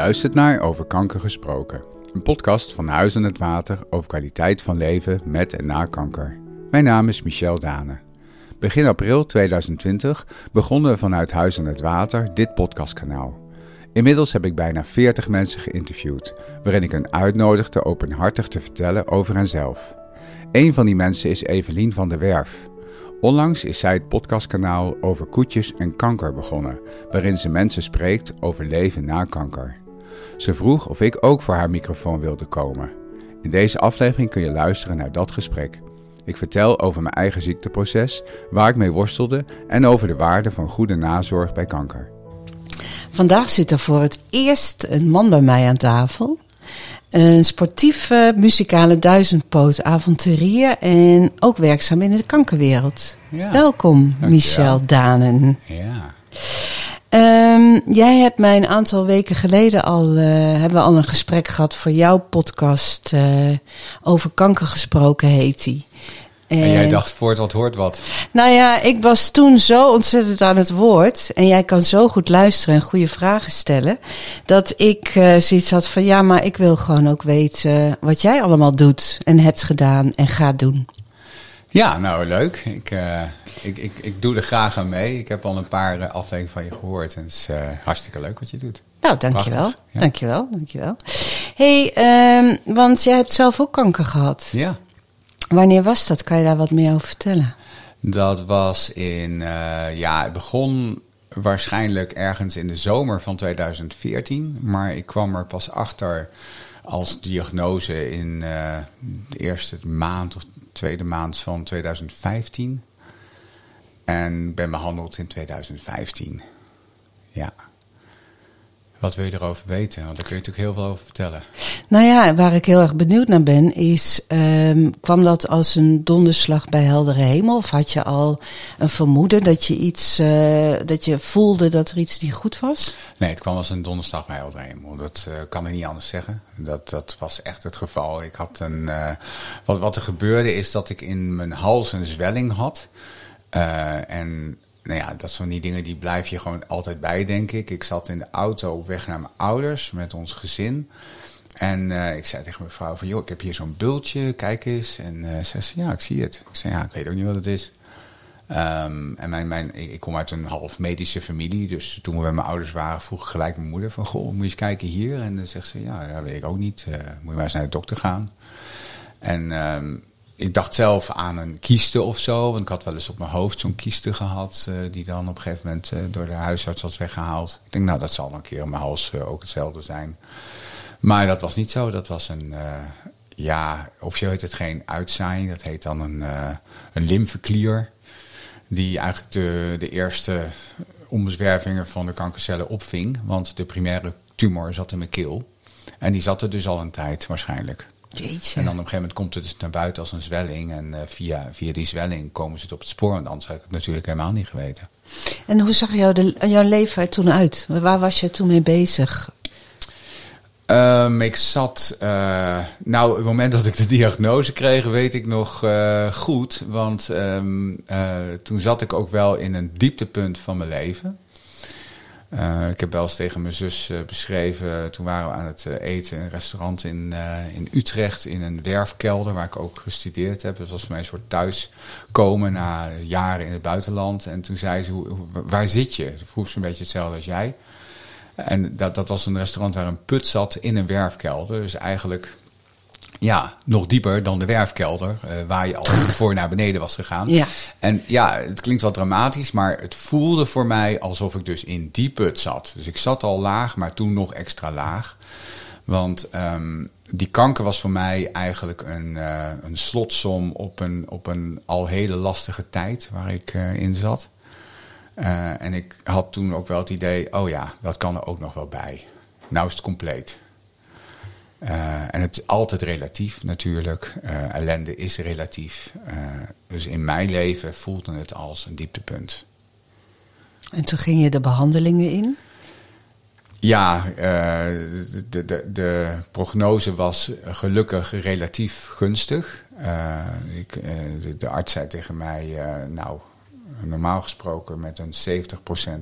luistert naar Over Kanker Gesproken, een podcast van Huizen het Water over kwaliteit van leven met en na kanker. Mijn naam is Michel Dane. Begin april 2020 begonnen we vanuit Huizen het Water dit podcastkanaal. Inmiddels heb ik bijna 40 mensen geïnterviewd, waarin ik hen uitnodigde openhartig te vertellen over henzelf. Een van die mensen is Evelien van der Werf. Onlangs is zij het podcastkanaal over koetjes en kanker begonnen, waarin ze mensen spreekt over leven na kanker. Ze vroeg of ik ook voor haar microfoon wilde komen. In deze aflevering kun je luisteren naar dat gesprek. Ik vertel over mijn eigen ziekteproces, waar ik mee worstelde en over de waarde van goede nazorg bij kanker. Vandaag zit er voor het eerst een man bij mij aan tafel. Een sportieve, muzikale duizendpoot avonturier en ook werkzaam in de kankerwereld. Ja. Welkom, Dankjewel. Michel Danen. Ja. Ehm, jij hebt mij een aantal weken geleden al, eh, hebben we al een gesprek gehad voor jouw podcast eh, over kanker gesproken heet die. En jij dacht voort wat hoort wat. Nou ja, ik was toen zo ontzettend aan het woord. En jij kan zo goed luisteren en goede vragen stellen. Dat ik eh, zoiets had van ja, maar ik wil gewoon ook weten wat jij allemaal doet en hebt gedaan en gaat doen. Ja, nou leuk. Ik, eh, ik, ik, ik doe er graag aan mee. Ik heb al een paar eh, afleveringen van je gehoord. En het is eh, hartstikke leuk wat je doet. Nou, dankjewel. Prachtig, ja. Dankjewel, dankjewel. hey, ehm, want jij hebt zelf ook kanker gehad. Ja. Wanneer was dat? Kan je daar wat meer over vertellen? Dat was in, ja, het begon waarschijnlijk ergens in de zomer van 2014. Maar ik kwam er pas achter als diagnose in de eerste maand of tweede maand van 2015. En ben behandeld in 2015. Ja. Wat wil je erover weten? Want daar kun je natuurlijk heel veel over vertellen. Nou ja, waar ik heel erg benieuwd naar ben, is: ehm, kwam dat als een donderslag bij heldere hemel? Of had je al een vermoeden dat je iets, eh, dat je voelde dat er iets niet goed was? Nee, het kwam als een donderslag bij helder hemel. Dat eh, kan ik niet anders zeggen. Dat, dat was echt het geval. Ik had een, eh, wat, wat er gebeurde is dat ik in mijn hals een zwelling had. En nou ja, dat zijn die dingen die blijf je gewoon altijd bij, denk ik. Ik zat in de auto op weg naar mijn ouders met ons gezin. En eh, ik zei tegen mijn vrouw van, joh, ik heb hier zo'n bultje, kijk eens. En eh ze zei, ja, ik zie het. Ik zei, ja, ik weet ook niet wat het is. Ehm, en mijn, mijn, ik, kom uit een half medische familie, dus toen we bij mijn ouders waren, vroeg ik gelijk mijn moeder van, goh, moet je eens kijken hier? En dan zegt ze, ja, ja weet ik ook niet, Eh, moet je maar eens naar de dokter gaan. En ehm, ik dacht zelf aan een kieste of zo, want ik had wel eens op mijn hoofd zo'n kieste gehad, eh, die dan op een gegeven moment eh, door de huisarts was weggehaald. Ik denk, nou, dat zal een keer in mijn hals eh, ook hetzelfde zijn. Maar dat was niet zo, dat was een, ja, officieel heet het geen uitzaaiing, dat heet dan een, een lymfeklier die eigenlijk de, de eerste ombezwervingen van de kankercellen opving. Want de primaire tumor zat in mijn keel. En die zat er dus al een tijd waarschijnlijk. Jeetje. En dan op een gegeven moment komt het dus naar buiten als een zwelling. En eh, via, via die zwelling komen ze het op het spoor. Want anders had ik het natuurlijk helemaal niet geweten. En hoe zag jouw, de, jouw leven er toen uit? Waar was je toen mee bezig? Ehm, ik zat, eh, nou, het moment dat ik de diagnose kreeg, weet ik nog eh, goed. Want ehm, eh, toen zat ik ook wel in een dieptepunt van mijn leven. Eh, ik heb wel eens tegen mijn zus eh, beschreven, toen waren we aan het eh, eten in een restaurant in, in Utrecht, in een werfkelder waar ik ook gestudeerd heb. Dat was voor mij een soort thuiskomen na jaren in het buitenland. En toen zei ze, waar zit je? Toen vroeg ze een beetje hetzelfde als jij. En dat, dat was een restaurant waar een put zat in een werfkelder. Dus eigenlijk ja, nog dieper dan de werfkelder, eh, waar je al voor naar beneden was gegaan. Ja. En ja, het klinkt wel dramatisch, maar het voelde voor mij alsof ik dus in die put zat. Dus ik zat al laag, maar toen nog extra laag. Want ehm, die kanker was voor mij eigenlijk een, eh, een slotsom op een, op een al hele lastige tijd waar ik eh, in zat. En ik had toen ook wel het idee, oh ja, dat kan er ook nog wel bij. Nou is het compleet. Eh, en het is altijd relatief natuurlijk. Eh, ellende is relatief. Eh, dus in mijn leven voelde het als een dieptepunt. En toen ging je de behandelingen in. Ja, de, de, de prognose was gelukkig relatief gunstig. Ik, de, de arts zei tegen mij, nou, normaal gesproken met een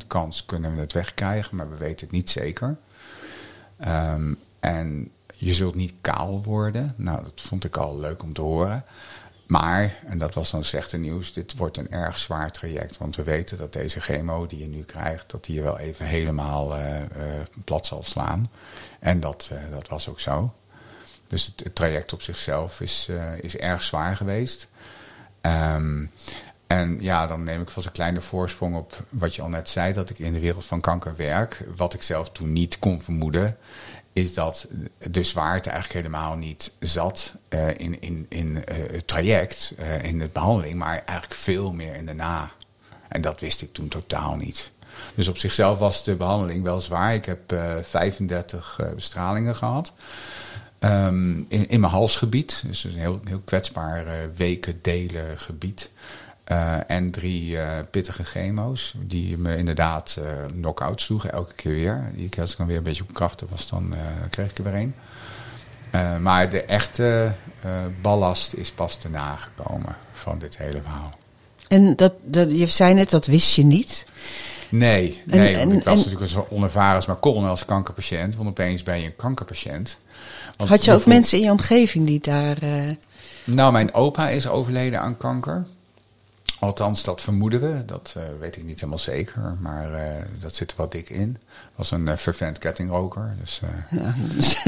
70% kans kunnen we het wegkrijgen, maar we weten het niet zeker. Ehm, en je zult niet kaal worden. Nou, dat vond ik al leuk om te horen. Maar, en dat was dan slechte nieuws, dit wordt een erg zwaar traject. Want we weten dat deze chemo die je nu krijgt, dat die je wel even helemaal uh, uh, plat zal slaan. En dat, uh, dat was ook zo. Dus het, traject op zichzelf is, is erg zwaar geweest. Um, en ja, dan neem ik vast een kleine voorsprong op wat je al net zei, dat ik in de wereld van kanker werk. Wat ik zelf toen niet kon vermoeden, is dat de zwaarte eigenlijk helemaal niet zat uh, in, in, in uh, het traject, uh, in de behandeling, maar eigenlijk veel meer in de na. En dat wist ik toen totaal niet. Dus op zichzelf was de behandeling wel zwaar. Ik heb 35 bestralingen gehad. Um, in, in mijn halsgebied, dus een heel, heel kwetsbaar weken delen gebied. Uh, en drie uh, pittige chemo's, die me inderdaad uh, knock-out sloegen, elke keer weer. Die als ik dan weer een beetje op krachten was, dan kreeg ik er weer een. maar de echte ballast is pas daarna gekomen van dit hele verhaal. En dat, dat, je zei net, dat wist je niet? Nee, nee en, ik was en, natuurlijk zo onervaren maar kon als kankerpatiënt. Want opeens ben je een kankerpatiënt. Want Had je ook mensen in je omgeving die daar... Nou, mijn opa is overleden aan kanker. Althans, dat vermoeden we. Dat uh, weet ik niet helemaal zeker. Maar uh, dat zit er wat dik in. Was een uh, fervent kettingroker. Dus, ja,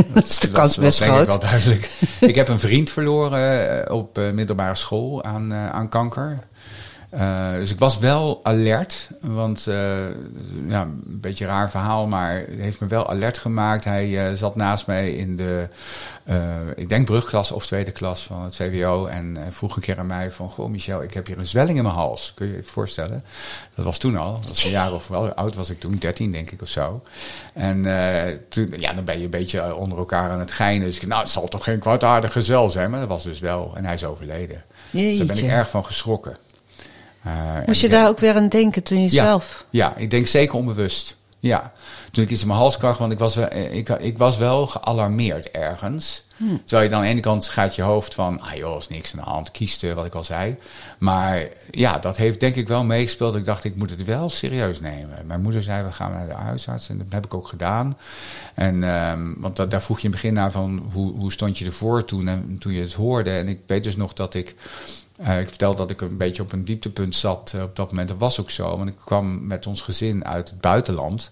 dat is de kans best groot. Dat wel duidelijk. ik heb een vriend verloren op middelbare school aan, aan kanker. Uh, dus ik was wel alert, want uh, ja, een beetje een raar verhaal, maar het heeft me wel alert gemaakt. Hij uh, zat naast mij in de, ik denk brugklas of tweede klas van het VWO en vroeg een keer aan mij van, goh Michel, ik heb hier een zwelling in mijn hals. Kun je je voorstellen? Dat was toen al, dat was een jaar of wel oud was ik toen, 13 denk ik of zo. En toen, ja, dan ben je een beetje onder elkaar aan het geinen. Dus ik, nou, het zal toch geen kwaadaardige zwel zijn, maar dat was dus wel. En hij is overleden. Jeetje. Dus daar ben ik erg van geschrokken. Uh, Moest je daar ook weer aan denken toen je ja, zelf? Ja, ik denk zeker onbewust. Ja, toen ik iets in mijn hals kreeg, want ik was, wel, ik, ik was wel gealarmeerd ergens. Hmm. Terwijl je dan aan de ene kant gaat je hoofd van, ah joh, is niks aan de hand, kieste, wat ik al zei. Maar ja, dat heeft denk ik wel meegespeeld. Ik dacht, ik moet het wel serieus nemen. Mijn moeder zei, we gaan naar de huisarts en dat heb ik ook gedaan. En, um, want dat, daar vroeg je in het begin naar van, hoe, hoe stond je ervoor toen, en, toen je het hoorde. En ik weet dus nog dat ik uh, ik vertelde dat ik een beetje op een dieptepunt zat uh, op dat moment. Dat was ook zo, want ik kwam met ons gezin uit het buitenland.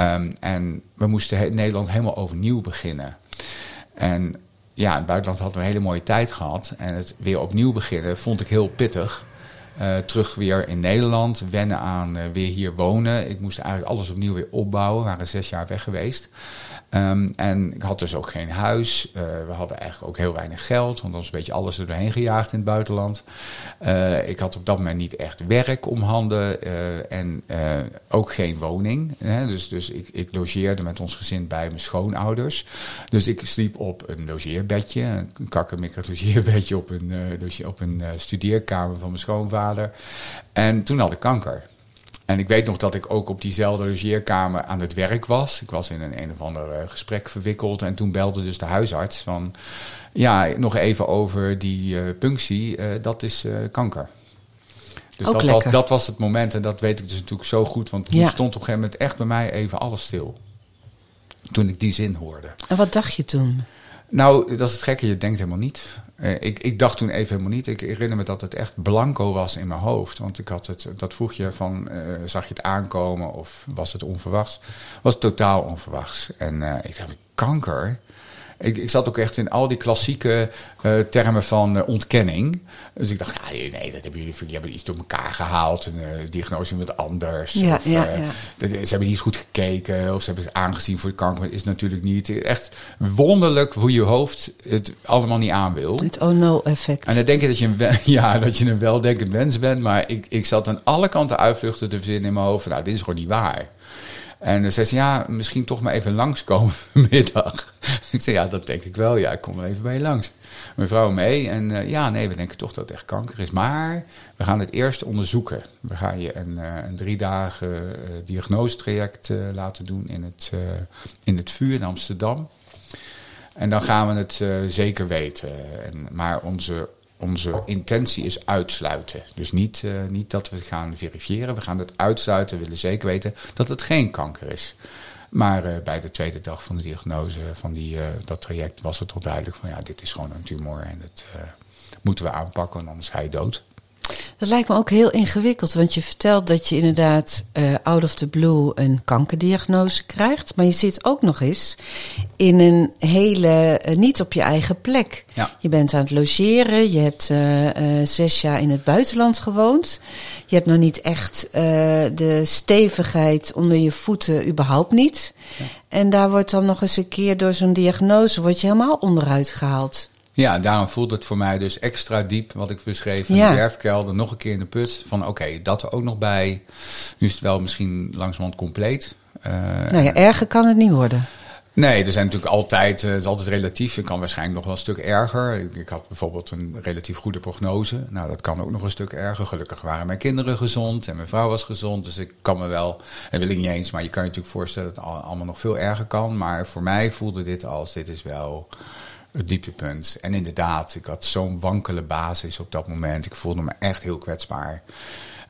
Um, en we moesten Nederland helemaal overnieuw beginnen. En ja, in het buitenland hadden we een hele mooie tijd gehad. En het weer opnieuw beginnen vond ik heel pittig. Uh, terug weer in Nederland, wennen aan weer hier wonen. Ik moest eigenlijk alles opnieuw weer opbouwen. We waren zes jaar weg geweest. Um, en ik had dus ook geen huis. Uh, we hadden eigenlijk ook heel weinig geld, want was een beetje alles er doorheen gejaagd in het buitenland. Uh, ik had op dat moment niet echt werk om handen uh, en ook geen woning. Hè. Dus, dus ik, ik logeerde met ons gezin bij mijn schoonouders. Dus ik sliep op een logeerbedje, een kakkemikkig logeerbedje op een, op een studeerkamer van mijn schoonvader. En toen had ik kanker. En ik weet nog dat ik ook op diezelfde logeerkamer aan het werk was. Ik was in een een of ander uh, gesprek verwikkeld. En toen belde dus de huisarts van... Ja, nog even over die uh, punctie. Uh, dat is kanker. Dus dat was, dat was het moment. En dat weet ik dus natuurlijk zo goed. Want toen ja. stond op een gegeven moment echt bij mij even alles stil. Toen ik die zin hoorde. En wat dacht je toen? Nou, dat is het gekke. Je denkt helemaal niet. Uh, ik, ik, dacht toen even helemaal niet. Ik herinner me dat het echt blanco was in mijn hoofd. Want ik had het, dat vroeg je van, uh, zag je het aankomen of was het onverwachts? Was totaal onverwachts. En uh, ik dacht, kanker? Ik, ik zat ook echt in al die klassieke uh, termen van uh, ontkenning. Dus ik dacht, ja, nee, dat hebben jullie, jullie hebben iets door elkaar gehaald. Een uh, diagnose met anders. Ja, of, ja, ja. ze hebben niet goed gekeken. Of ze hebben het aangezien voor de kanker. is natuurlijk niet. Echt wonderlijk hoe je hoofd het allemaal niet aan wil. Het oh no effect. En dan denk je dat je een, ja, dat je een weldenkend mens bent. Maar ik, ik zat aan alle kanten uitvluchten te verzinnen in mijn hoofd. Nou, dit is gewoon niet waar. En dan zei ze, ja, misschien toch maar even langskomen vanmiddag. ik zei, ja, dat denk ik wel. Ja, ik kom wel even bij je langs. Mijn vrouw mee. En uh, ja, nee, we denken toch dat het echt kanker is. Maar we gaan het eerst onderzoeken. We gaan je een, uh, een drie dagen uh, diagnosetraject laten doen in het, in het vuur in Amsterdam. En dan gaan we het zeker weten. En, maar onze onze intentie is uitsluiten. Dus niet, uh, niet dat we het gaan verifiëren. We gaan het uitsluiten. We willen zeker weten dat het geen kanker is. Maar uh, bij de tweede dag van de diagnose van die, uh, dat traject was het toch duidelijk van ja, dit is gewoon een tumor en dat moeten we aanpakken, anders ga je dood. Dat lijkt me ook heel ingewikkeld, want je vertelt dat je inderdaad uh, out of the blue een kankerdiagnose krijgt. Maar je zit ook nog eens in een hele, uh, niet op je eigen plek. Ja. Je bent aan het logeren, je hebt uh, zes jaar in het buitenland gewoond. Je hebt nog niet echt de stevigheid onder je voeten, überhaupt niet. Ja. En daar wordt dan nog eens een keer door zo'n diagnose, word je helemaal onderuit gehaald. Ja, daarom voelt het voor mij dus extra diep wat ik beschreef in Ja. de werfkelder. Nog een keer in de put. Van oké, dat er ook nog bij. Nu is het wel misschien langzamerhand compleet. Uh, Nou ja, erger kan het niet worden. Nee, er zijn natuurlijk altijd, het is altijd relatief. Het kan waarschijnlijk nog wel een stuk erger. Ik, ik, had bijvoorbeeld een relatief goede prognose. Nou, dat kan ook nog een stuk erger. Gelukkig waren mijn kinderen gezond en mijn vrouw was gezond. Dus ik kan me wel, en wil ik niet eens, maar je kan je natuurlijk voorstellen dat het allemaal nog veel erger kan. Maar voor mij voelde dit als, dit is wel het dieptepunt. En inderdaad, ik had zo'n wankele basis op dat moment. Ik voelde me echt heel kwetsbaar.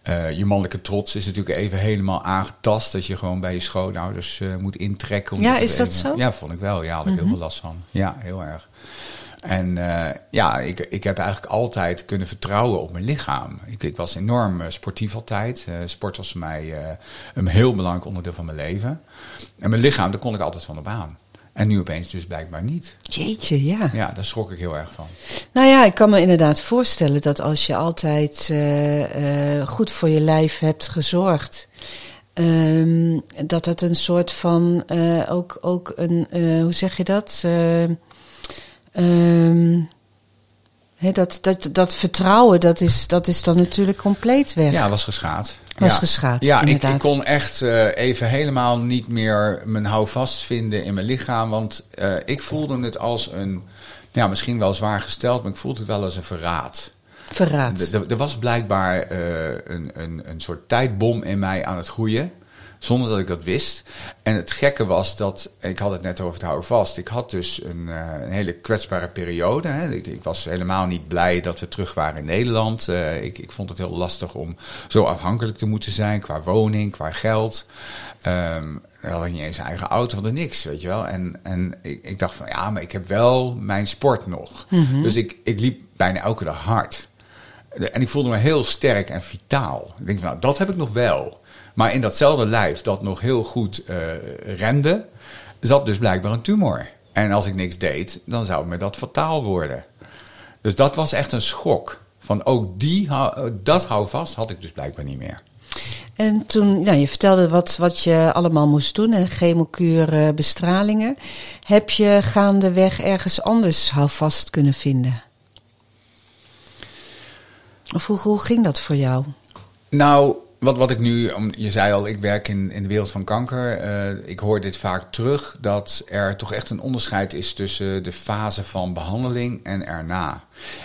Uh, je mannelijke trots is natuurlijk even helemaal aangetast. Dat je gewoon bij je schoonouders uh, moet intrekken. Om Ja, is dat even... zo? Ja, vond ik wel. Ja, had ik heel veel last van. Ja, heel erg. En uh, ja, ik, ik heb eigenlijk altijd kunnen vertrouwen op mijn lichaam. Ik, ik was enorm sportief altijd. sport was voor mij een heel belangrijk onderdeel van mijn leven. En mijn lichaam, daar kon ik altijd van op aan. En nu opeens dus blijkbaar niet. Jeetje, ja. Ja, daar schrok ik heel erg van. Nou ja, ik kan me inderdaad voorstellen dat als je altijd uh, uh, goed voor je lijf hebt gezorgd. Um, dat het een soort van uh, ook, ook een, hoe zeg je dat? Um, He, dat, dat, dat vertrouwen, dat is, dat is dan natuurlijk compleet weg. Ja, was geschaad. Was ja. geschaad, Ja, ik, kon echt uh, even helemaal niet meer mijn houvast vinden in mijn lichaam. Want uh, ik voelde het als een, ja, misschien wel zwaar gesteld, maar ik voelde het wel als een verraad. Verraad. Er was blijkbaar uh, een, een, een soort tijdbom in mij aan het groeien. Zonder dat ik dat wist. En het gekke was dat, ik had het net over het houden vast. Ik had dus een, uh, een hele kwetsbare periode. Hè. Ik, ik, was helemaal niet blij dat we terug waren in Nederland. Uh, ik, ik, vond het heel lastig om zo afhankelijk te moeten zijn qua woning, qua geld. Um, dan had ik niet eens een eigen auto, van niks, weet je wel. En, en ik, ik, dacht van, ja, maar ik heb wel mijn sport nog. Mhm. Mm -hmm. Dus ik, ik liep bijna elke dag hard. En ik voelde me heel sterk en vitaal. Ik denk van, nou, dat heb ik nog wel. Maar in datzelfde lijf dat nog heel goed uh, rende, zat dus blijkbaar een tumor. En als ik niks deed, dan zou me dat fataal worden. Dus dat was echt een schok. Van ook die, dat houvast had ik dus blijkbaar niet meer. En toen, nou, je vertelde wat, wat je allemaal moest doen, hè, chemokuur, bestralingen. Heb je gaandeweg ergens anders houvast kunnen vinden? Of hoe, hoe ging dat voor jou? Nou, wat, wat ik nu, je zei al, ik werk in, in de wereld van kanker. Uh, ik hoor dit vaak terug dat er toch echt een onderscheid is tussen de fase van behandeling en erna.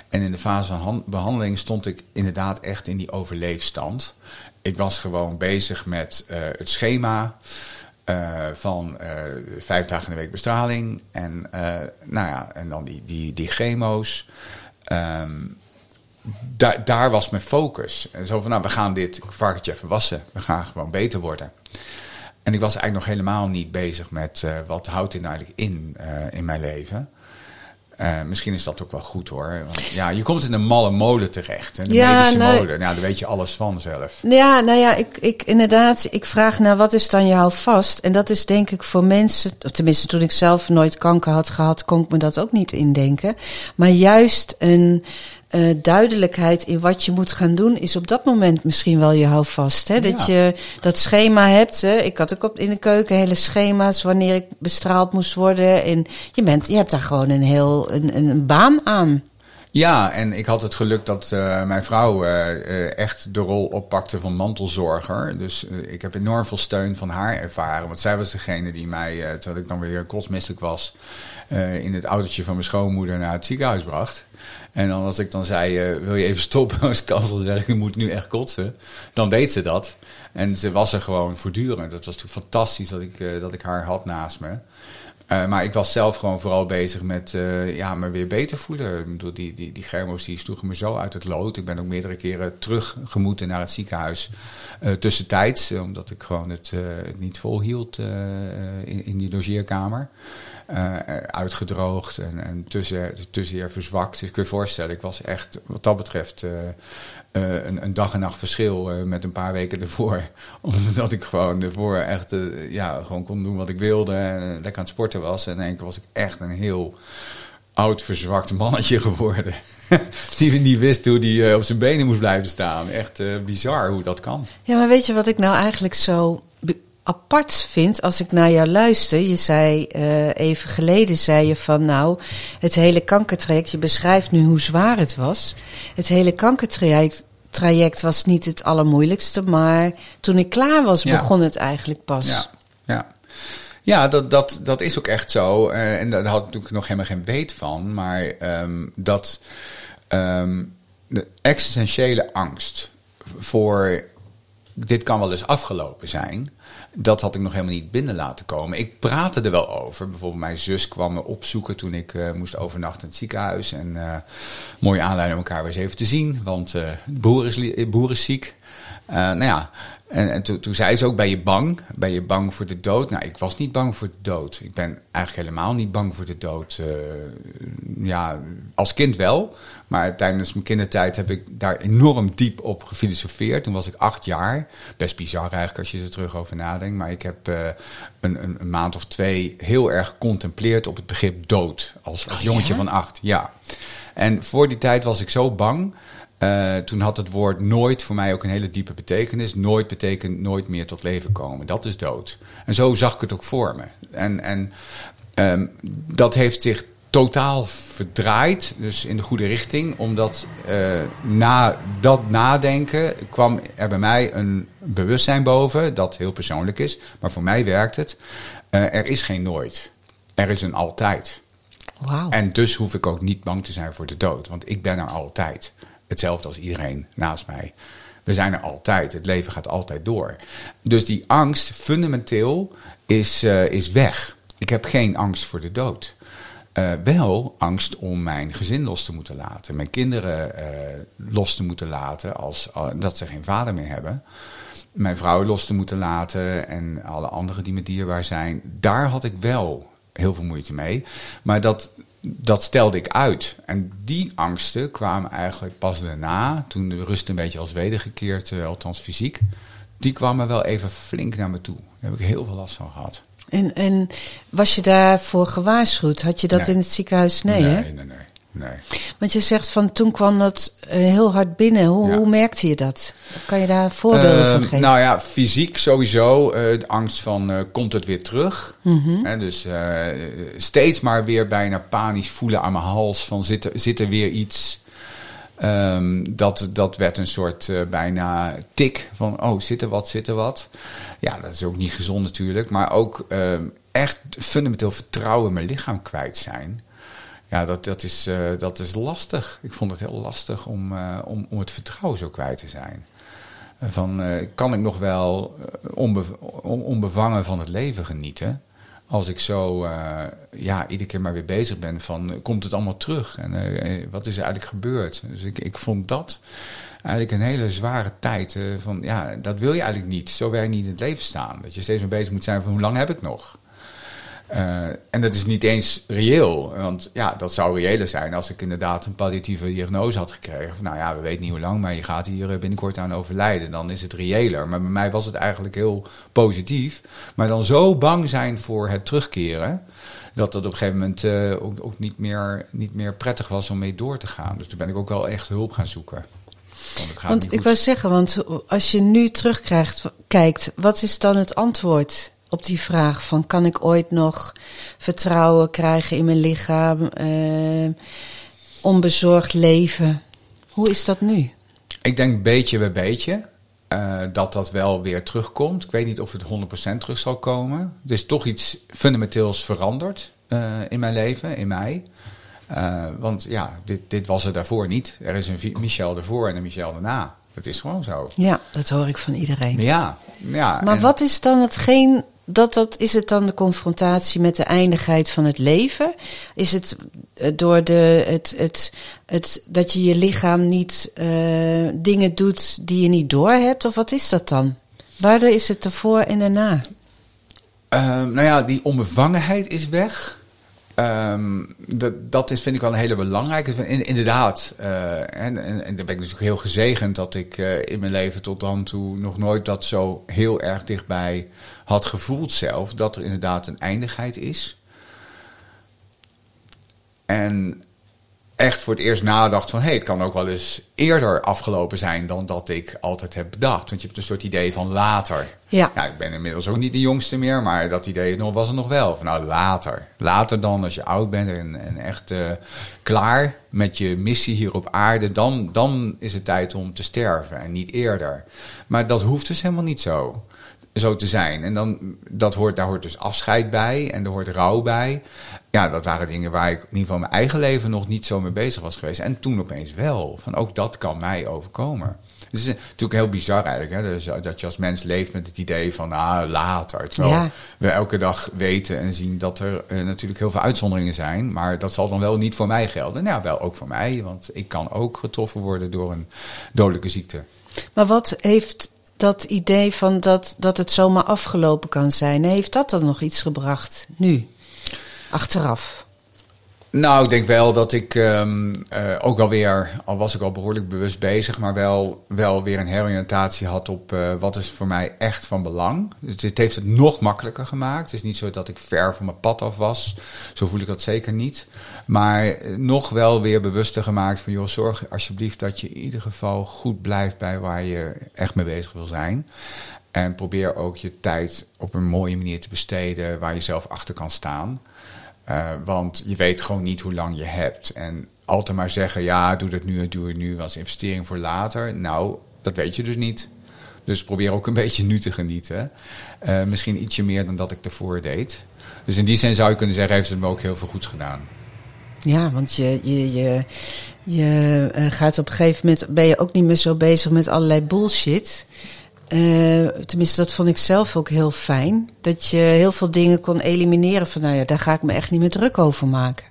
En in de fase van behandeling stond ik inderdaad echt in die overleefstand. Ik was gewoon bezig met uh, het schema. Uh, van vijf dagen in de week bestraling en, nou ja, en dan die, die, die chemo's. Um, daar, daar was mijn focus. En zo van, nou, we gaan dit varkentje even wassen. We gaan gewoon beter worden. En ik was eigenlijk nog helemaal niet bezig met uh, wat houdt dit nou eigenlijk in uh, in mijn leven. Uh, misschien is dat ook wel goed hoor. Want ja, je komt in een malle molen terecht. En de Ja, medische nou- molen, nou, daar weet je alles van zelf. Ja, nou ja, ik, ik inderdaad, ik vraag naar wat is dan jouw vast? En dat is denk ik voor mensen, of tenminste toen ik zelf nooit kanker had gehad, kon ik me dat ook niet indenken. Maar juist een eh, duidelijkheid in wat je moet gaan doen, is op dat moment misschien wel je houvast. Hè? Dat je dat schema hebt. Hè? Ik had ook op, in de keuken hele schema's wanneer ik bestraald moest worden. En je, bent, je hebt daar gewoon een heel een, een, baan aan. Ja, en ik had het geluk dat uh, mijn vrouw uh, uh, echt de rol oppakte van mantelzorger. Dus ik heb enorm veel steun van haar ervaren. Want zij was degene die mij, terwijl ik dan weer kotsmisselijk was, in het autootje van mijn schoonmoeder naar het ziekenhuis bracht. En dan als ik dan zei, wil je even stoppen als kanselwerk, je moet nu echt kotsen. Dan deed ze dat. En ze was er gewoon voortdurend. Dat was natuurlijk fantastisch dat ik, dat ik haar had naast me. Maar ik was zelf gewoon vooral bezig met ja, me weer beter voelen. Ik die, die, die germo's die sloegen me zo uit het lood. Ik ben ook meerdere keren teruggemoeten naar het ziekenhuis uh, tussentijds. Omdat ik gewoon het, het niet volhield in, in die logeerkamer. Uitgedroogd en, en te, te zeer verzwakt. Dus ik kun je voorstellen, ik was echt wat dat betreft uh, een, een, dag en nacht verschil uh, met een paar weken ervoor. Omdat ik gewoon ervoor echt uh, ja, gewoon kon doen wat ik wilde. En lekker aan het sporten was. En in één keer was ik echt een heel oud, verzwakt mannetje geworden. die niet wist hoe die op zijn benen moest blijven staan. Echt bizar hoe dat kan. Ja, maar weet je wat ik nou eigenlijk zo apart vind als ik naar jou luister. Je zei even geleden, zei je van nou, het hele kankertraject, je beschrijft nu hoe zwaar het was. Het hele kankertraject traject was niet het allermoeilijkste, maar toen ik klaar was, begon het eigenlijk pas. Ja, ja. ja dat, dat, dat is ook echt zo. Uh, en daar had ik natuurlijk nog helemaal geen weet van, maar um, dat um, de existentiële angst voor dit kan wel eens afgelopen zijn dat had ik nog helemaal niet binnen laten komen. Ik praatte er wel over. Bijvoorbeeld mijn zus kwam me opzoeken toen ik uh, moest overnachten in het ziekenhuis. En uh, mooie aanleiding om elkaar weer eens even te zien. Want uh, boer, is, boer is ziek. Nou ja, en, en toen, toen zei ze ook, ben je bang? Ben je bang voor de dood? Nou, ik was niet bang voor de dood. Ik ben eigenlijk helemaal niet bang voor de dood. Uh, ja, als kind wel. Maar tijdens mijn kindertijd heb ik daar enorm diep op gefilosofeerd. Toen was ik acht jaar. Best bizar eigenlijk als je er terug over nadenkt. Maar ik heb uh, een, een, een, maand of twee heel erg gecontempleerd op het begrip dood. Als, als oh, jongetje ja? van acht, ja. En voor die tijd was ik zo bang uh, toen had het woord nooit voor mij ook een hele diepe betekenis. Nooit betekent nooit meer tot leven komen. Dat is dood. En zo zag ik het ook voor me. En, en um, dat heeft zich totaal verdraaid, dus in de goede richting. Omdat uh, na dat nadenken kwam er bij mij een bewustzijn boven, dat heel persoonlijk is. Maar voor mij werkt het. Uh, er is geen nooit. Er is een altijd. Wow. En dus hoef ik ook niet bang te zijn voor de dood, want ik ben er altijd hetzelfde als iedereen naast mij. We zijn er altijd. Het leven gaat altijd door. Dus die angst fundamenteel is, uh, is weg. Ik heb geen angst voor de dood. Uh, wel angst om mijn gezin los te moeten laten. Mijn kinderen uh, los te moeten laten als dat ze geen vader meer hebben. Mijn vrouw los te moeten laten en alle anderen die me dierbaar zijn. Daar had ik wel heel veel moeite mee. Maar dat, dat stelde ik uit. En die angsten kwamen eigenlijk pas daarna, toen de rust een beetje als wedergekeerd, uh, althans fysiek. Die kwamen wel even flink naar me toe. Daar heb ik heel veel last van gehad. En, en was je daarvoor gewaarschuwd? Had je dat nee. in het ziekenhuis? Nee, nee, hè? nee, nee. Nee. Want je zegt van toen kwam dat uh, heel hard binnen. Hoe, ja. hoe, merkte je dat? Kan je daar voorbeelden uh, van geven? Nou ja, fysiek sowieso. Uh, de angst van komt het weer terug. Mhm. Mm -hmm. dus steeds maar weer bijna panisch voelen aan mijn hals van zit er, zit er weer iets. Um, dat, dat werd een soort bijna tik van oh zit er wat, zit er wat. Ja, dat is ook niet gezond natuurlijk. Maar ook echt fundamenteel vertrouwen in mijn lichaam kwijt zijn. Ja, dat, dat, is, uh, dat is lastig. Ik vond het heel lastig om, uh, om, om het vertrouwen zo kwijt te zijn. Uh, van, kan ik nog wel onbe onbevangen van het leven genieten? Als ik zo ja, iedere keer maar weer bezig ben van, komt het allemaal terug? En wat is er eigenlijk gebeurd? Dus ik, ik vond dat eigenlijk een hele zware tijd. van, ja, dat wil je eigenlijk niet. Zo je niet in het leven staan. Dat je steeds meer bezig moet zijn van, hoe lang heb ik nog? Uh, en dat is niet eens reëel. Want ja, dat zou reëler zijn als ik inderdaad een palliatieve diagnose had gekregen. Van, nou ja, we weten niet hoe lang, maar je gaat hier binnenkort aan overlijden. Dan is het reëler. Maar bij mij was het eigenlijk heel positief. Maar dan zo bang zijn voor het terugkeren. Dat dat op een gegeven moment uh, ook, ook, niet, meer, niet meer prettig was om mee door te gaan. Dus toen ben ik ook wel echt hulp gaan zoeken. Want, want ik wou zeggen, want als je nu terugkrijgt, kijkt, wat is dan het antwoord? Op die vraag van kan ik ooit nog vertrouwen krijgen in mijn lichaam, uh, onbezorgd leven. Hoe is dat nu? Ik denk beetje bij beetje uh, dat dat wel weer terugkomt. Ik weet niet of het 100% terug zal komen. Er is toch iets fundamenteels veranderd uh, in mijn leven, in mij. want ja, dit, dit was er daarvoor niet. Er is een Michel ervoor en een Michel daarna. Dat is gewoon zo. Ja, dat hoor ik van iedereen. Ja, ja. Maar en... wat is dan hetgeen dat, dat is het dan de confrontatie met de eindigheid van het leven? Is het eh, door de, het, het, het, dat je je lichaam niet uh, dingen doet die je niet doorhebt? Of wat is dat dan? Waardoor is het ervoor en daarna? Uh, nou ja, die onbevangenheid is weg. Um, dat, dat is, vind ik wel een hele belangrijke. inderdaad, uh, en, en, en daar ben ik natuurlijk heel gezegend dat ik in mijn leven tot dan toe nog nooit dat zo heel erg dichtbij had gevoeld zelf. Dat er inderdaad een eindigheid is. En echt voor het eerst nadacht van... hé, hey, het kan ook wel eens eerder afgelopen zijn dan dat ik altijd heb bedacht. Want je hebt een soort idee van later. Ja. ja ik ben inmiddels ook niet de jongste meer, maar dat idee was er nog wel. Van nou, later. Later dan, als je oud bent en, en echt uh, klaar met je missie hier op aarde... Dan, dan is het tijd om te sterven en niet eerder. Maar dat hoeft dus helemaal niet zo zo te zijn. En dan, dat hoort, daar hoort dus afscheid bij en er hoort rouw bij. Ja, dat waren dingen waar ik in ieder geval mijn eigen leven nog niet zo mee bezig was geweest. En toen opeens wel. Van ook dat kan mij overkomen. Het is natuurlijk heel bizar eigenlijk. Hè? Dus dat je als mens leeft met het idee van ah, later. Terwijl we elke dag weten en zien dat er uh, natuurlijk heel veel uitzonderingen zijn. Maar dat zal dan wel niet voor mij gelden. Nou, wel ook voor mij. Want ik kan ook getroffen worden door een dodelijke ziekte. Maar wat heeft dat idee van dat, dat het zomaar afgelopen kan zijn, heeft dat dan nog iets gebracht nu, achteraf? Nou, ik denk wel dat ik um, uh, ook wel weer, al was ik al behoorlijk bewust bezig, maar wel, wel weer een heroriëntatie had op uh, wat is voor mij echt van belang. Dus dit heeft het nog makkelijker gemaakt. Het is niet zo dat ik ver van mijn pad af was. Zo voel ik dat zeker niet. Maar nog wel weer bewuster gemaakt van, joh, zorg alsjeblieft dat je in ieder geval goed blijft bij waar je echt mee bezig wil zijn. En probeer ook je tijd op een mooie manier te besteden waar je zelf achter kan staan. Uh, want je weet gewoon niet hoe lang je hebt. En altijd maar zeggen, ja, doe dat nu en doe het nu als investering voor later. Nou, dat weet je dus niet. Dus probeer ook een beetje nu te genieten. Uh, misschien ietsje meer dan dat ik ervoor deed. Dus in die zin zou je kunnen zeggen, heeft het me ook heel veel goeds gedaan. Ja, want je, je, je, je uh, gaat op een gegeven moment, ben je ook niet meer zo bezig met allerlei bullshit. Uh, tenminste, dat vond ik zelf ook heel fijn. Dat je heel veel dingen kon elimineren van, nou ja, daar ga ik me echt niet meer druk over maken.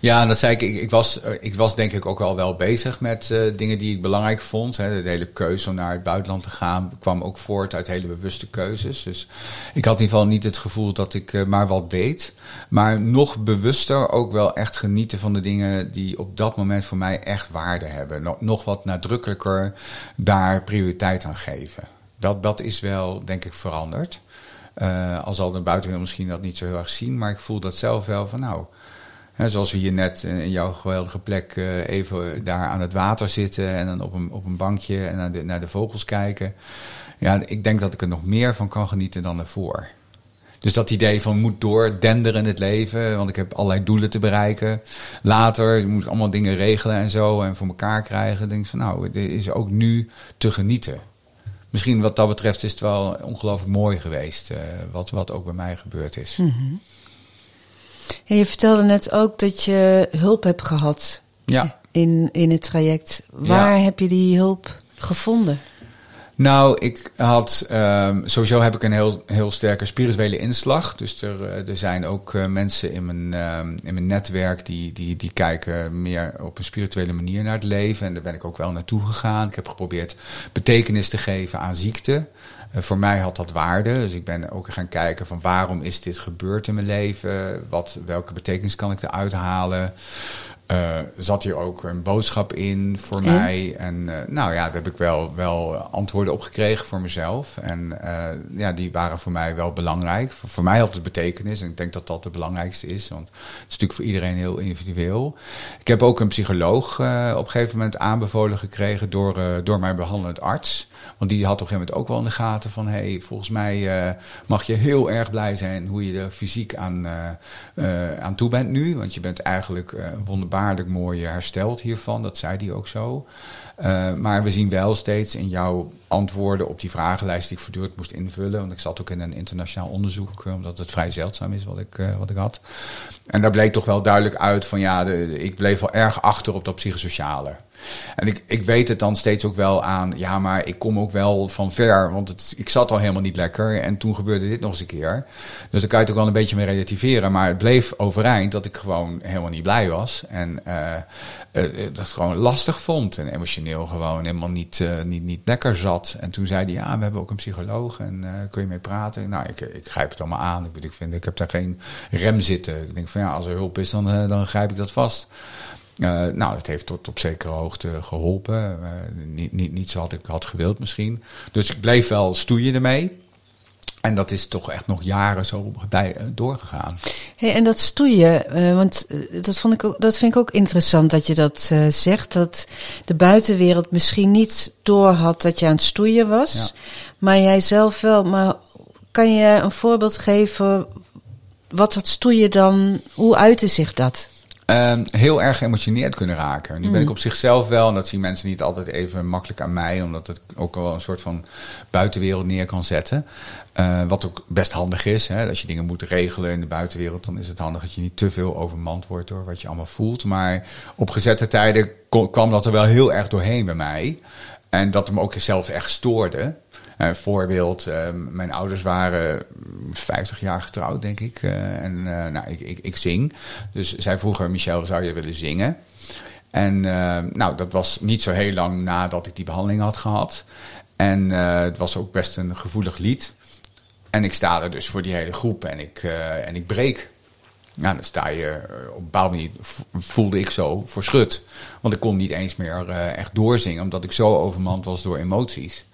Ja, dat zei ik. Ik, was, eh, ik was denk ik ook wel wel bezig met uh, dingen die ik belangrijk vond. Hè. De hele keuze om naar het buitenland te gaan kwam ook voort uit hele bewuste keuzes. Dus ik had in ieder geval niet het gevoel dat ik maar wat deed. Maar nog bewuster ook wel echt genieten van de dingen die op dat moment voor mij echt waarde hebben. Nog wat nadrukkelijker daar prioriteit aan geven dat, dat is wel, denk ik, veranderd. Uh, al zal de buitenwereld misschien dat niet zo heel erg zien, maar ik voel dat zelf wel van nou. Hè, zoals we hier net in jouw geweldige plek uh, even daar aan het water zitten en dan op een, op een bankje en naar de, naar de vogels kijken. Ja, ik denk dat ik er nog meer van kan genieten dan ervoor. Dus dat idee van moet doordenderen in het leven, want ik heb allerlei doelen te bereiken. Later moet ik allemaal dingen regelen en zo en voor elkaar krijgen. Denk ik van nou, het is ook nu te genieten misschien wat dat betreft is het wel ongelooflijk mooi geweest. Uh, wat, wat ook bij mij gebeurd is. Mm -hmm. je vertelde net ook dat je hulp hebt gehad ja. in, in het traject. Waar ja. heb je die hulp gevonden? Nou, ik had um, sowieso heb ik een heel, heel sterke spirituele inslag. Dus er, eh, er zijn ook uh, mensen in mijn, um, in mijn netwerk die, die, die kijken meer op een spirituele manier naar het leven. En daar ben ik ook wel naartoe gegaan. Ik heb geprobeerd betekenis te geven aan ziekte. Uh, voor mij had dat waarde. Dus ik ben ook gaan kijken van waarom is dit gebeurd in mijn leven? Wat, welke betekenis kan ik eruit halen? Uh, zat hier ook een boodschap in voor mij. En uh, nou ja, daar heb ik wel, wel antwoorden op gekregen voor mezelf. En uh, ja, die waren voor mij wel belangrijk. Voor, voor, mij had het betekenis. En ik denk dat dat het belangrijkste is. Want het is natuurlijk voor iedereen heel individueel. Ik heb ook een psycholoog op een gegeven moment aanbevolen gekregen door, door mijn behandelend arts. Want die had op een gegeven moment ook wel in de gaten van... hé, hey, volgens mij mag je heel erg blij zijn hoe je er fysiek aan, aan toe bent nu. Want je bent eigenlijk wonderbaar wonderbaarlijk mooi hersteld hiervan. Dat zei hij ook zo. Uh, maar we zien wel steeds in jouw antwoorden op die vragenlijst die ik voortdurend moest invullen. Want ik zat ook in een internationaal onderzoek, uh, omdat het vrij zeldzaam is wat ik, uh, wat ik had. En daar bleek toch wel duidelijk uit van ja, ik bleef wel erg achter op dat psychosociale. En ik, ik weet het dan steeds ook wel aan, ja, maar ik kom ook wel van ver, want het, ik zat al helemaal niet lekker en toen gebeurde dit nog eens een keer. Dus daar kan je het ook wel een beetje mee relativeren, maar het bleef overeind dat ik gewoon helemaal niet blij was en uh, dat gewoon lastig vond en emotioneel gewoon helemaal niet, niet, niet lekker zat. En toen zei hij, ja, we hebben ook een psycholoog en kun je mee praten? Nou, ik, ik grijp het allemaal aan. Ik, ik vind, ik heb daar geen rem zitten. Ik denk van ja, als er hulp is, dan, dan grijp ik dat vast. Uh, nou, het heeft tot op zekere hoogte geholpen. Uh, niet, niet, niet zoals ik had gewild misschien. Dus ik bleef wel stoeien ermee. En dat is toch echt nog jaren zo bij, uh, doorgegaan. Hey, en dat stoeien, want dat, vond ik ook, dat vind ik ook interessant dat je dat zegt. Dat de buitenwereld misschien niet door had dat je aan het stoeien was. Ja. Maar jij zelf wel. Maar kan je een voorbeeld geven wat dat stoeien dan, hoe uitte zich dat? Um, heel erg geëmotioneerd kunnen raken. Nu mm. ben ik op zichzelf wel, en dat zien mensen niet altijd even makkelijk aan mij, omdat het ook wel een soort van buitenwereld neer kan zetten. Uh, wat ook best handig is. Hè? Als je dingen moet regelen in de buitenwereld, dan is het handig dat je niet te veel overmand wordt door wat je allemaal voelt. Maar op gezette tijden kwam dat er wel heel erg doorheen bij mij. En dat me ook zelf echt stoorde. Een voorbeeld, uh, mijn ouders waren 50 jaar getrouwd, denk ik. Uh, en uh, nou, ik, ik, ik, zing. Dus zij vroegen, Michel, zou je willen zingen? En nou, dat was niet zo heel lang nadat ik die behandeling had gehad. En het was ook best een gevoelig lied. En ik sta er dus voor die hele groep en ik, en ik breek. Nou, dan sta je op een bepaalde manier voelde ik zo voor schut. Want ik kon niet eens meer echt doorzingen, omdat ik zo overmand was door emoties.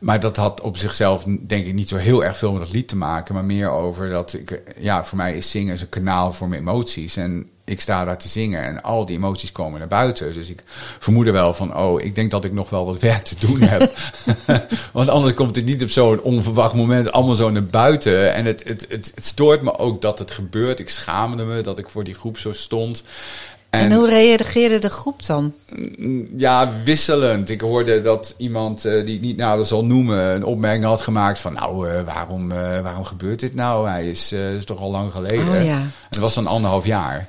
Maar dat had op zichzelf denk ik niet zo heel erg veel met dat lied te maken. Maar meer over dat ik, ja, voor mij is zingen een kanaal voor mijn emoties. En ik sta daar te zingen en al die emoties komen naar buiten. Dus ik vermoedde wel van, oh, ik denk dat ik nog wel wat werk te doen heb. Want anders komt het niet op zo'n onverwacht moment allemaal zo naar buiten. En het, het, het, het stoort me ook dat het gebeurt. Ik schaamde me dat ik voor die groep zo stond. En, hoe reageerde de groep dan? Ja, wisselend. Ik hoorde dat iemand uh, die ik niet nader zal noemen, een opmerking had gemaakt van nou, uh, waarom, uh, waarom gebeurt dit nou? Hij is, is toch al lang geleden. Oh, ja. En dat was dan anderhalf jaar.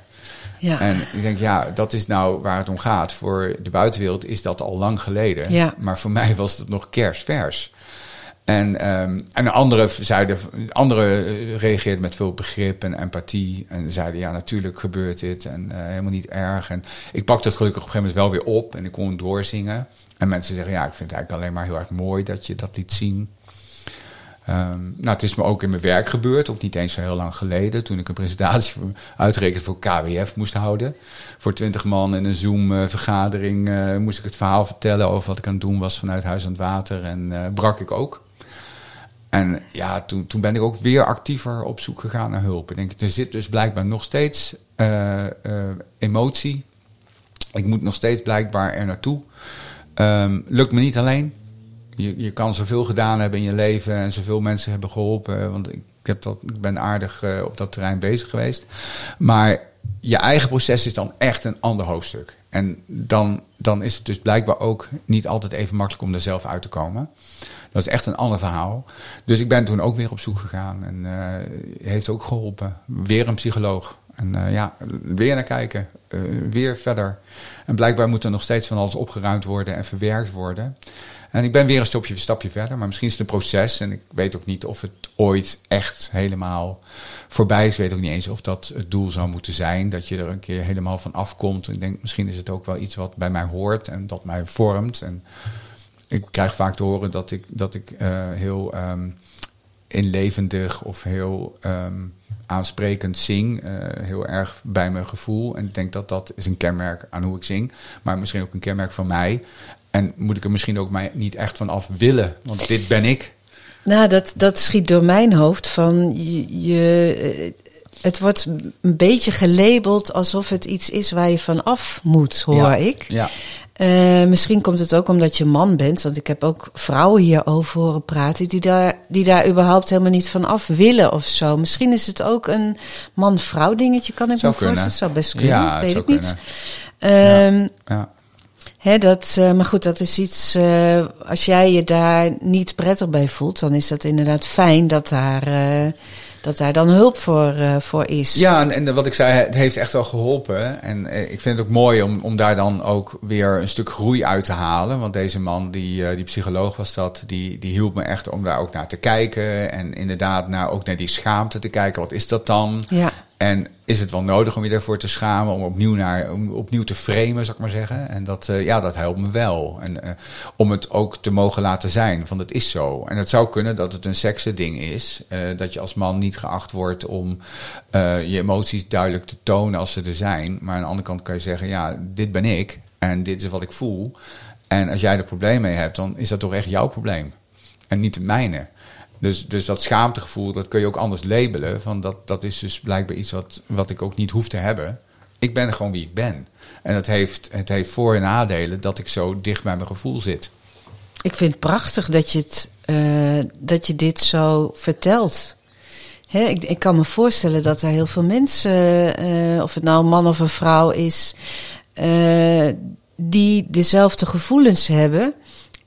Ja. En ik denk, ja, dat is nou waar het om gaat. Voor de buitenwereld is dat al lang geleden. Ja. Maar voor mij was het nog kerstvers. En, um, en andere zeiden, andere reageerden met veel begrip en empathie. En zeiden, ja, natuurlijk gebeurt dit en uh, helemaal niet erg. En ik pakte het gelukkig op een gegeven moment wel weer op en ik kon doorzingen. En mensen zeggen, ja, ik vind het eigenlijk alleen maar heel erg mooi dat je dat liet zien. Um, nou, het is me ook in mijn werk gebeurd, ook niet eens zo heel lang geleden, toen ik een presentatie uitgerekend voor KWF moest houden. Voor twintig man in een Zoom-vergadering uh, moest ik het verhaal vertellen over wat ik aan het doen was vanuit Huis aan het Water en brak ik ook. En ja, toen, toen ben ik ook weer actiever op zoek gegaan naar hulp. Ik denk, er zit dus blijkbaar nog steeds uh, uh, emotie. Ik moet nog steeds blijkbaar er naartoe. Um, lukt me niet alleen. Je, je kan zoveel gedaan hebben in je leven en zoveel mensen hebben geholpen. Want ik, heb ik ben aardig uh, op dat terrein bezig geweest. Maar je eigen proces is dan echt een ander hoofdstuk. En dan, dan is het dus blijkbaar ook niet altijd even makkelijk om er zelf uit te komen. Dat is echt een ander verhaal. Dus ik ben toen ook weer op zoek gegaan en uh, heeft ook geholpen. Weer een psycholoog. En uh, ja, weer naar kijken, weer verder. En blijkbaar moet er nog steeds van alles opgeruimd worden en verwerkt worden. En ik ben weer een stapje, stapje verder, maar misschien is het een proces. En ik weet ook niet of het ooit echt helemaal voorbij is. Ik weet ook niet eens of dat het doel zou moeten zijn. Dat je er een keer helemaal van afkomt. Ik denk, misschien is het ook wel iets wat bij mij hoort en dat mij vormt. En ik krijg vaak te horen dat ik, dat ik uh, heel um, inlevendig of heel um, aansprekend zing. Uh, heel erg bij mijn gevoel. En ik denk dat dat is een kenmerk aan hoe ik zing. Maar misschien ook een kenmerk van mij. En moet ik er misschien ook mij niet echt van af willen. Want dit ben ik. Nou, dat, dat schiet door mijn hoofd van je, je het wordt een beetje gelabeld alsof het iets is waar je van af moet, hoor ja, ik. Ja. Uh, misschien komt het ook omdat je man bent, want ik heb ook vrouwen hierover horen praten die daar, die daar überhaupt helemaal niet van af willen of zo. Misschien is het ook een man-vrouw dingetje, kan ik zou me voorstellen. Zou best kunnen, ja, weet ik kunnen. niet. Um, ja, Hè, dat, uh, maar goed, dat is iets. Uh, als jij je daar niet prettig bij voelt, dan is dat inderdaad fijn dat daar. Uh, dat daar dan hulp voor, voor is. Ja, en, en, wat ik zei, het heeft echt wel geholpen. En ik vind het ook mooi om, om daar dan ook weer een stuk groei uit te halen. Want deze man, die, die psycholoog was dat, die, die hielp me echt om daar ook naar te kijken. En inderdaad naar, ook naar die schaamte te kijken. Wat is dat dan? Ja. En is het wel nodig om je daarvoor te schamen, om opnieuw, naar, om opnieuw te framen, zou ik maar zeggen. En dat, uh, ja, dat helpt me wel. En uh, om het ook te mogen laten zijn, van het is zo. En het zou kunnen dat het een sekse ding is. Uh, dat je als man niet geacht wordt om je emoties duidelijk te tonen als ze er zijn. Maar aan de andere kant kan je zeggen, ja, dit ben ik en dit is wat ik voel. En als jij er probleem mee hebt, dan is dat toch echt jouw probleem. En niet het mijne. Dus, dus dat schaamtegevoel, dat kun je ook anders labelen. Van dat, dat is dus blijkbaar iets wat, wat ik ook niet hoef te hebben. Ik ben gewoon wie ik ben. En het heeft, het heeft voor- en nadelen dat ik zo dicht bij mijn gevoel zit. Ik vind het prachtig dat je, het, uh, dat je dit zo vertelt. Ik, ik, kan me voorstellen dat er heel veel mensen, uh, of het nou een man of een vrouw is, uh, die dezelfde gevoelens hebben.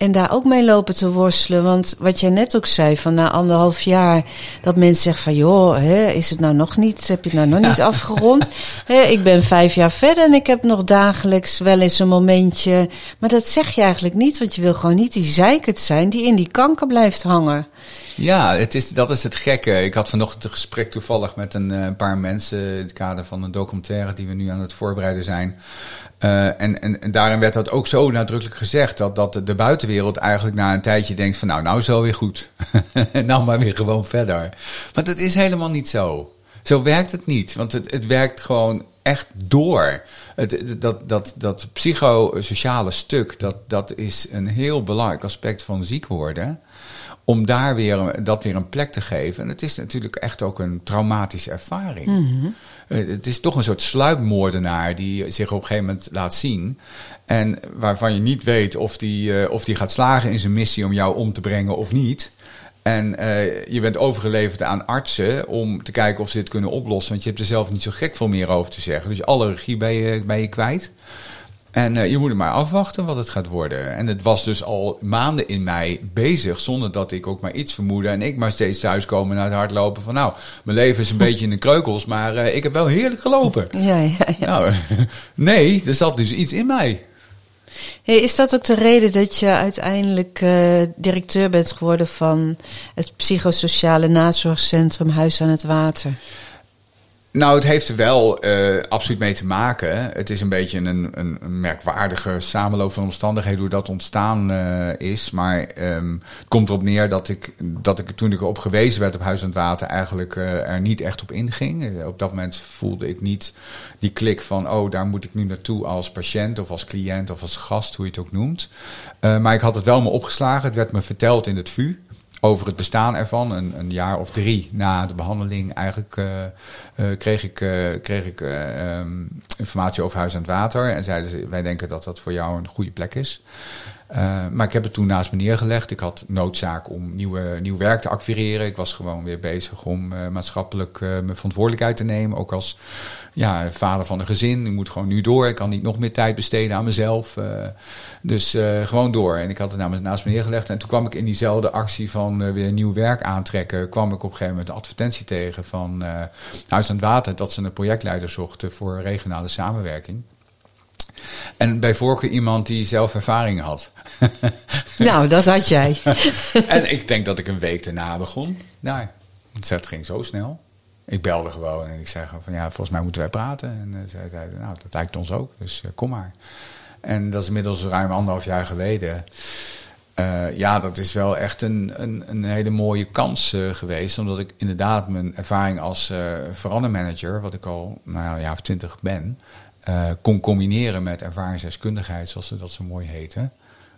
En daar ook mee lopen te worstelen. Want wat jij net ook zei, van na anderhalf jaar, dat mensen zeggen van joh, hè, is het nou nog niet, heb je het nou nog niet afgerond? Hè, ik ben vijf jaar verder en ik heb nog dagelijks wel eens een momentje. Maar dat zeg je eigenlijk niet, want je wil gewoon niet die zeikert zijn die in die kanker blijft hangen. Ja, het is, dat is het gekke. Ik had vanochtend een gesprek toevallig met een, een paar mensen in het kader van een documentaire die we nu aan het voorbereiden zijn. Uh, en, en, en, daarin werd dat ook zo nadrukkelijk gezegd dat, dat de buitenwereld eigenlijk na een tijdje denkt van nou, nou is weer goed. nou maar weer gewoon verder. Want het is helemaal niet zo. Zo werkt het niet. Want het, het werkt gewoon echt door. Het, dat, dat, dat psychosociale stuk, dat, dat is een heel belangrijk aspect van ziek worden om daar weer, dat weer een plek te geven. En het is natuurlijk echt ook een traumatische ervaring. Uh, het is toch een soort sluipmoordenaar die zich op een gegeven moment laat zien. En waarvan je niet weet of die, uh, of die gaat slagen in zijn missie om jou om te brengen of niet. En uh, je bent overgeleverd aan artsen om te kijken of ze dit kunnen oplossen. Want je hebt er zelf niet zo gek veel meer over te zeggen. Dus alle regie ben je, ben je kwijt. En uh, je moet er maar afwachten wat het gaat worden. En het was dus al maanden in mij bezig, zonder dat ik ook maar iets vermoedde. En ik maar steeds thuiskomen naar het hardlopen van nou, mijn leven is een beetje in de kreukels, maar uh, ik heb wel heerlijk gelopen. Ja, ja, ja. Nou, nee, er zat dus iets in mij. Hey, is dat ook de reden dat je uiteindelijk uh, directeur bent geworden van het psychosociale nazorgcentrum Huis aan het Water? Nou, het heeft er wel uh, absoluut mee te maken. Het is een beetje een, een, merkwaardige samenloop van omstandigheden hoe dat ontstaan uh, is. Maar um, het komt erop neer dat ik, dat ik toen ik erop gewezen werd op Huis aan het Water eigenlijk uh, er niet echt op inging. op dat moment voelde ik niet die klik van, oh, daar moet ik nu naartoe als patiënt of als cliënt of als gast, hoe je het ook noemt. maar ik had het wel me opgeslagen. Het werd me verteld in het VU over het bestaan ervan. Een, een, jaar of drie na de behandeling eigenlijk uh, uh, kreeg ik, uh, kreeg ik um, informatie over Huis aan het Water. En zeiden ze, wij denken dat dat voor jou een goede plek is. maar ik heb het toen naast me neergelegd. Ik had noodzaak om nieuwe, nieuw werk te acquireren. Ik was gewoon weer bezig om maatschappelijk mijn verantwoordelijkheid te nemen. Ook als ja, vader van een gezin. Ik moet gewoon nu door. Ik kan niet nog meer tijd besteden aan mezelf. Uh, dus uh, gewoon door. En ik had het namens naast me neergelegd. En toen kwam ik in diezelfde actie van uh, weer nieuw werk aantrekken. kwam ik op een gegeven moment een advertentie tegen van Huis aan het Water. dat ze een projectleider zochten voor regionale samenwerking. En bij voorkeur iemand die zelf ervaring had. nou, dat had jij. en ik denk dat ik een week daarna begon. Nou, het ging zo snel. Ik belde gewoon en ik gewoon van ja, volgens mij moeten wij praten. En uh, zij zei, nou, dat lijkt ons ook, dus uh, kom maar. En dat is inmiddels ruim anderhalf jaar geleden. Uh, ja, dat is wel echt een, een, een hele mooie kans geweest. Omdat ik inderdaad mijn ervaring als verandermanager, wat ik al nou jaar of twintig ben, kon combineren met ervaringsdeskundigheid, zoals ze dat zo mooi heten.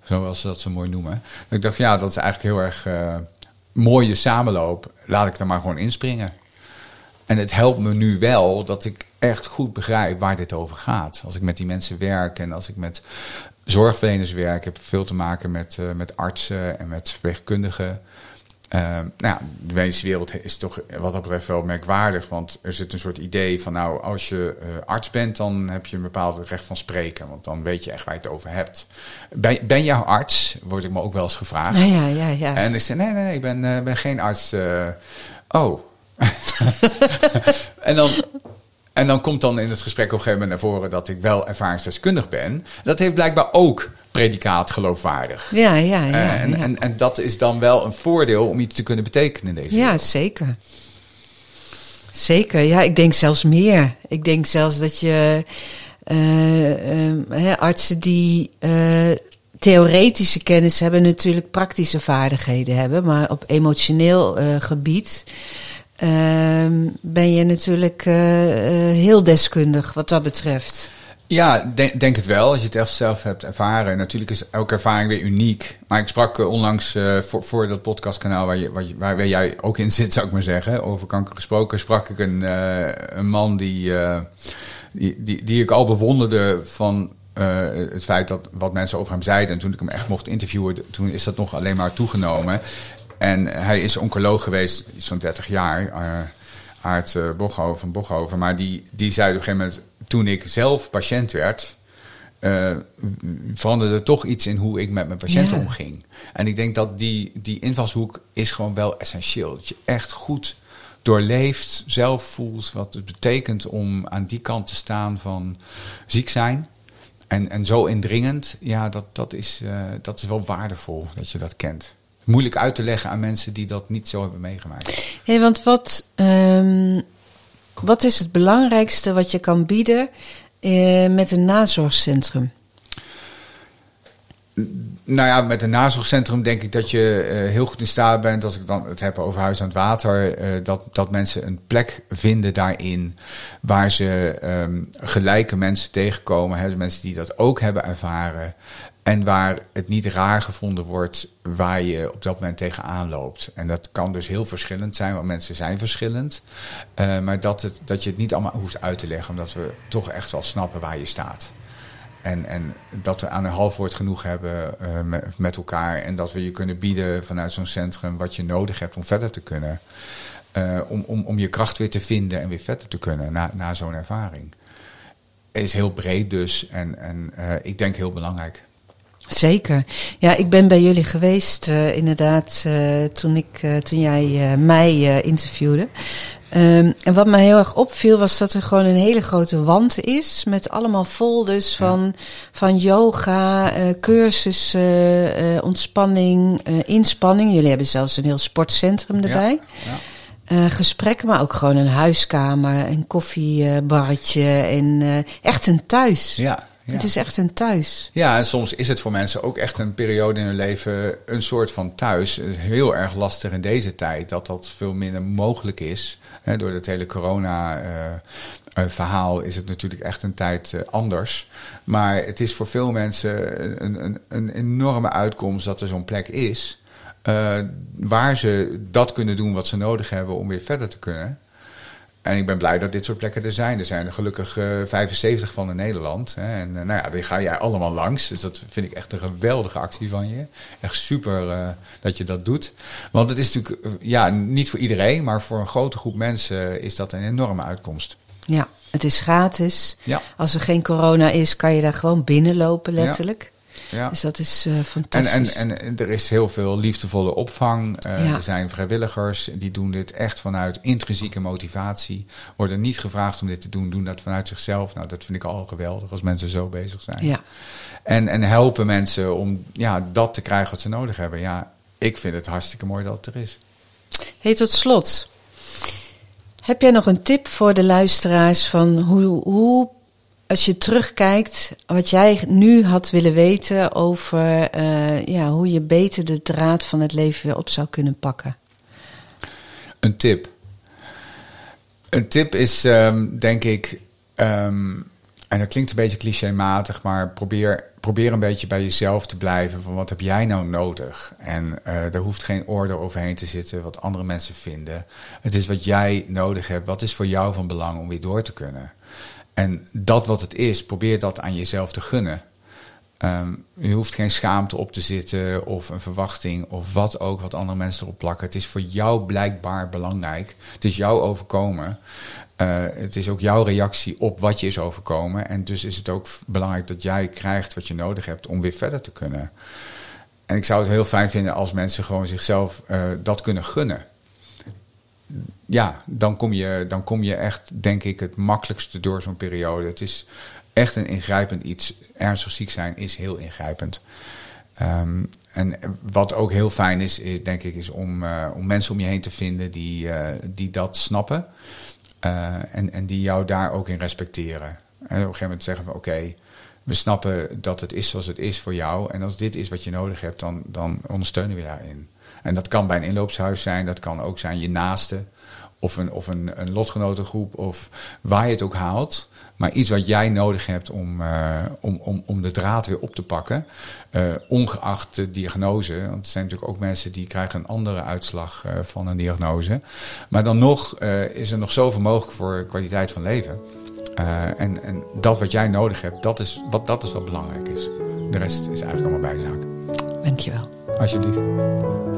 Zoals ze dat zo mooi noemen. ik dacht ja, dat is eigenlijk heel erg mooie samenloop. Laat ik er maar gewoon inspringen. En het helpt me nu wel dat ik echt goed begrijp waar dit over gaat. Als ik met die mensen werk en als ik met zorgverleners werk, heb ik veel te maken met, uh, met artsen en met verpleegkundigen. Uh, nou ja, de medische wereld is toch wat dat betreft wel merkwaardig. Want er zit een soort idee van nou, als je uh, arts bent, dan heb je een bepaald recht van spreken. Want dan weet je echt waar je het over hebt. Ben, ben jij arts? Word ik me ook wel eens gevraagd. Ja, ja, ja. ja. En ik zeg nee, nee, nee ik ben, ben geen arts. oh, en dan en dan komt dan in het gesprek op een gegeven moment naar voren dat ik wel ervaringsdeskundig ben. Dat heeft blijkbaar ook predicaat geloofwaardig. Ja, ja, ja. Eh, en, ja. En, en dat is dan wel een voordeel om iets te kunnen betekenen in deze ja wereld. zeker. Zeker, ja, ik denk zelfs meer. Ik denk zelfs dat je eh, ehm, hè, artsen die eh, theoretische kennis hebben, natuurlijk praktische vaardigheden hebben, maar op emotioneel gebied ben je natuurlijk eh, eh, heel deskundig wat dat betreft. Ja, denk, denk het wel. Als je het echt zelf hebt ervaren. Natuurlijk is elke ervaring weer uniek. Maar ik sprak eh, onlangs voor, dat podcastkanaal waar, je, waar, waar jij ook in zit, zou ik maar zeggen. Over kanker gesproken. Sprak ik een, een man die, die, die, die ik al bewonderde van het feit dat wat mensen over hem zeiden. En toen ik hem echt mocht interviewen, toen is dat nog alleen maar toegenomen. En hij is oncoloog geweest, zo'n 30 jaar. eh Aart uh, Boghoven van Boghoven. Maar die, die zei op een gegeven moment, toen ik zelf patiënt werd, eh, veranderde toch iets in hoe ik met mijn patiënten Ja. omging. En ik denk dat die, die invalshoek is gewoon wel essentieel. Dat je echt goed doorleeft, zelf voelt wat het betekent om aan die kant te staan van ziek zijn. En, en zo indringend, ja, dat, dat, is, eh, dat is wel waardevol dat je dat kent. Moeilijk uit te leggen aan mensen die dat niet zo hebben meegemaakt. Hé, want wat, ehm, wat is het belangrijkste wat je kan bieden eh, met een nazorgcentrum? Nou ja, met een nazorgcentrum denk ik dat je eh, heel goed in staat bent, als ik dan het heb over Huis aan het Water, eh, dat, dat mensen een plek vinden daarin waar ze ehm, gelijke mensen tegenkomen, hè, mensen die dat ook hebben ervaren. En waar het niet raar gevonden wordt waar je op dat moment tegenaan loopt. En dat kan dus heel verschillend zijn, want mensen zijn verschillend. Eh, maar dat, het, dat je het niet allemaal hoeft uit te leggen, omdat we toch echt wel snappen waar je staat. En, en dat we aan een half woord genoeg hebben uh, met, elkaar. En dat we je kunnen bieden vanuit zo'n centrum wat je nodig hebt om verder te kunnen. Uh, om, om, om je kracht weer te vinden en weer verder te kunnen na, na zo'n ervaring. Is heel breed dus en, en ik denk heel belangrijk. Zeker. Ja, ik ben bij jullie geweest, uh, inderdaad, uh, toen, ik, uh, toen jij mij interviewde. Um, en wat mij heel erg opviel was dat er gewoon een hele grote wand is met allemaal folders van, ja. van yoga, cursussen, ontspanning, inspanning. Jullie hebben zelfs een heel sportcentrum erbij. Ja. Ja. gesprekken, maar ook gewoon een huiskamer, een koffiebarretje en echt een thuis. Ja, ja. Het is echt een thuis. Ja, en soms is het voor mensen ook echt een periode in hun leven een soort van thuis. Het is heel erg lastig in deze tijd dat dat veel minder mogelijk is. He, door het hele corona-verhaal uh, is het natuurlijk echt een tijd uh, anders. Maar het is voor veel mensen een, een, een enorme uitkomst dat er zo'n plek is. Uh, waar ze dat kunnen doen wat ze nodig hebben om weer verder te kunnen. En ik ben blij dat dit soort plekken er zijn. Er zijn er gelukkig uh, 75 van in Nederland. Hè. En uh, nou ja, die ga jij allemaal langs. Dus dat vind ik echt een geweldige actie van je. Echt super uh, dat je dat doet. Want het is natuurlijk, ja, niet voor iedereen, maar voor een grote groep mensen is dat een enorme uitkomst. Ja, het is gratis. Ja. Als er geen corona is, kan je daar gewoon binnenlopen, letterlijk. Ja. Dus dat is uh, fantastisch. En, en, en er is heel veel liefdevolle opvang. Uh, ja. Er zijn vrijwilligers die doen dit echt vanuit intrinsieke motivatie. Worden niet gevraagd om dit te doen, doen dat vanuit zichzelf. Nou, dat vind ik al geweldig als mensen zo bezig zijn. Ja. En, en helpen mensen om ja, dat te krijgen wat ze nodig hebben. Ja, ik vind het hartstikke mooi dat het er is. Hey, tot slot. Heb jij nog een tip voor de luisteraars van hoe, hoe als je terugkijkt, wat jij nu had willen weten over uh, ja, hoe je beter de draad van het leven weer op zou kunnen pakken? Een tip. Een tip is, um, denk ik, um, en dat klinkt een beetje clichématig, maar probeer, probeer een beetje bij jezelf te blijven. Van wat heb jij nou nodig? En uh, er hoeft geen orde overheen te zitten wat andere mensen vinden. Het is wat jij nodig hebt. Wat is voor jou van belang om weer door te kunnen? En dat wat het is, probeer dat aan jezelf te gunnen. Um, je hoeft geen schaamte op te zitten of een verwachting of wat ook wat andere mensen erop plakken. Het is voor jou blijkbaar belangrijk. Het is jou overkomen. Uh, het is ook jouw reactie op wat je is overkomen. En dus is het ook belangrijk dat jij krijgt wat je nodig hebt om weer verder te kunnen. En ik zou het heel fijn vinden als mensen gewoon zichzelf uh, dat kunnen gunnen ja, dan kom, je, dan kom je echt, denk ik, het makkelijkste door zo'n periode. Het is echt een ingrijpend iets. Ernstig ziek zijn is heel ingrijpend. Ehm, en wat ook heel fijn is, is denk ik, is om, uh, om mensen om je heen te vinden die, uh, die dat snappen. Uh, en, en die jou daar ook in respecteren. En op een gegeven moment zeggen van oké, we snappen dat het is zoals het is voor jou. En als dit is wat je nodig hebt, dan, dan ondersteunen we daarin. En dat kan bij een inloopshuis zijn, dat kan ook zijn je naaste. Of een, of een, een lotgenotengroep, of waar je het ook haalt. Maar iets wat jij nodig hebt om, uh, om, om, om de draad weer op te pakken. Uh, ongeacht de diagnose. Want er zijn natuurlijk ook mensen die krijgen een andere uitslag uh, van een diagnose. Maar dan nog is er nog zoveel mogelijk voor kwaliteit van leven. en, en dat wat jij nodig hebt, dat is wat, dat is wat belangrijk is. De rest is eigenlijk allemaal bijzaak. Dankjewel. Alsjeblieft.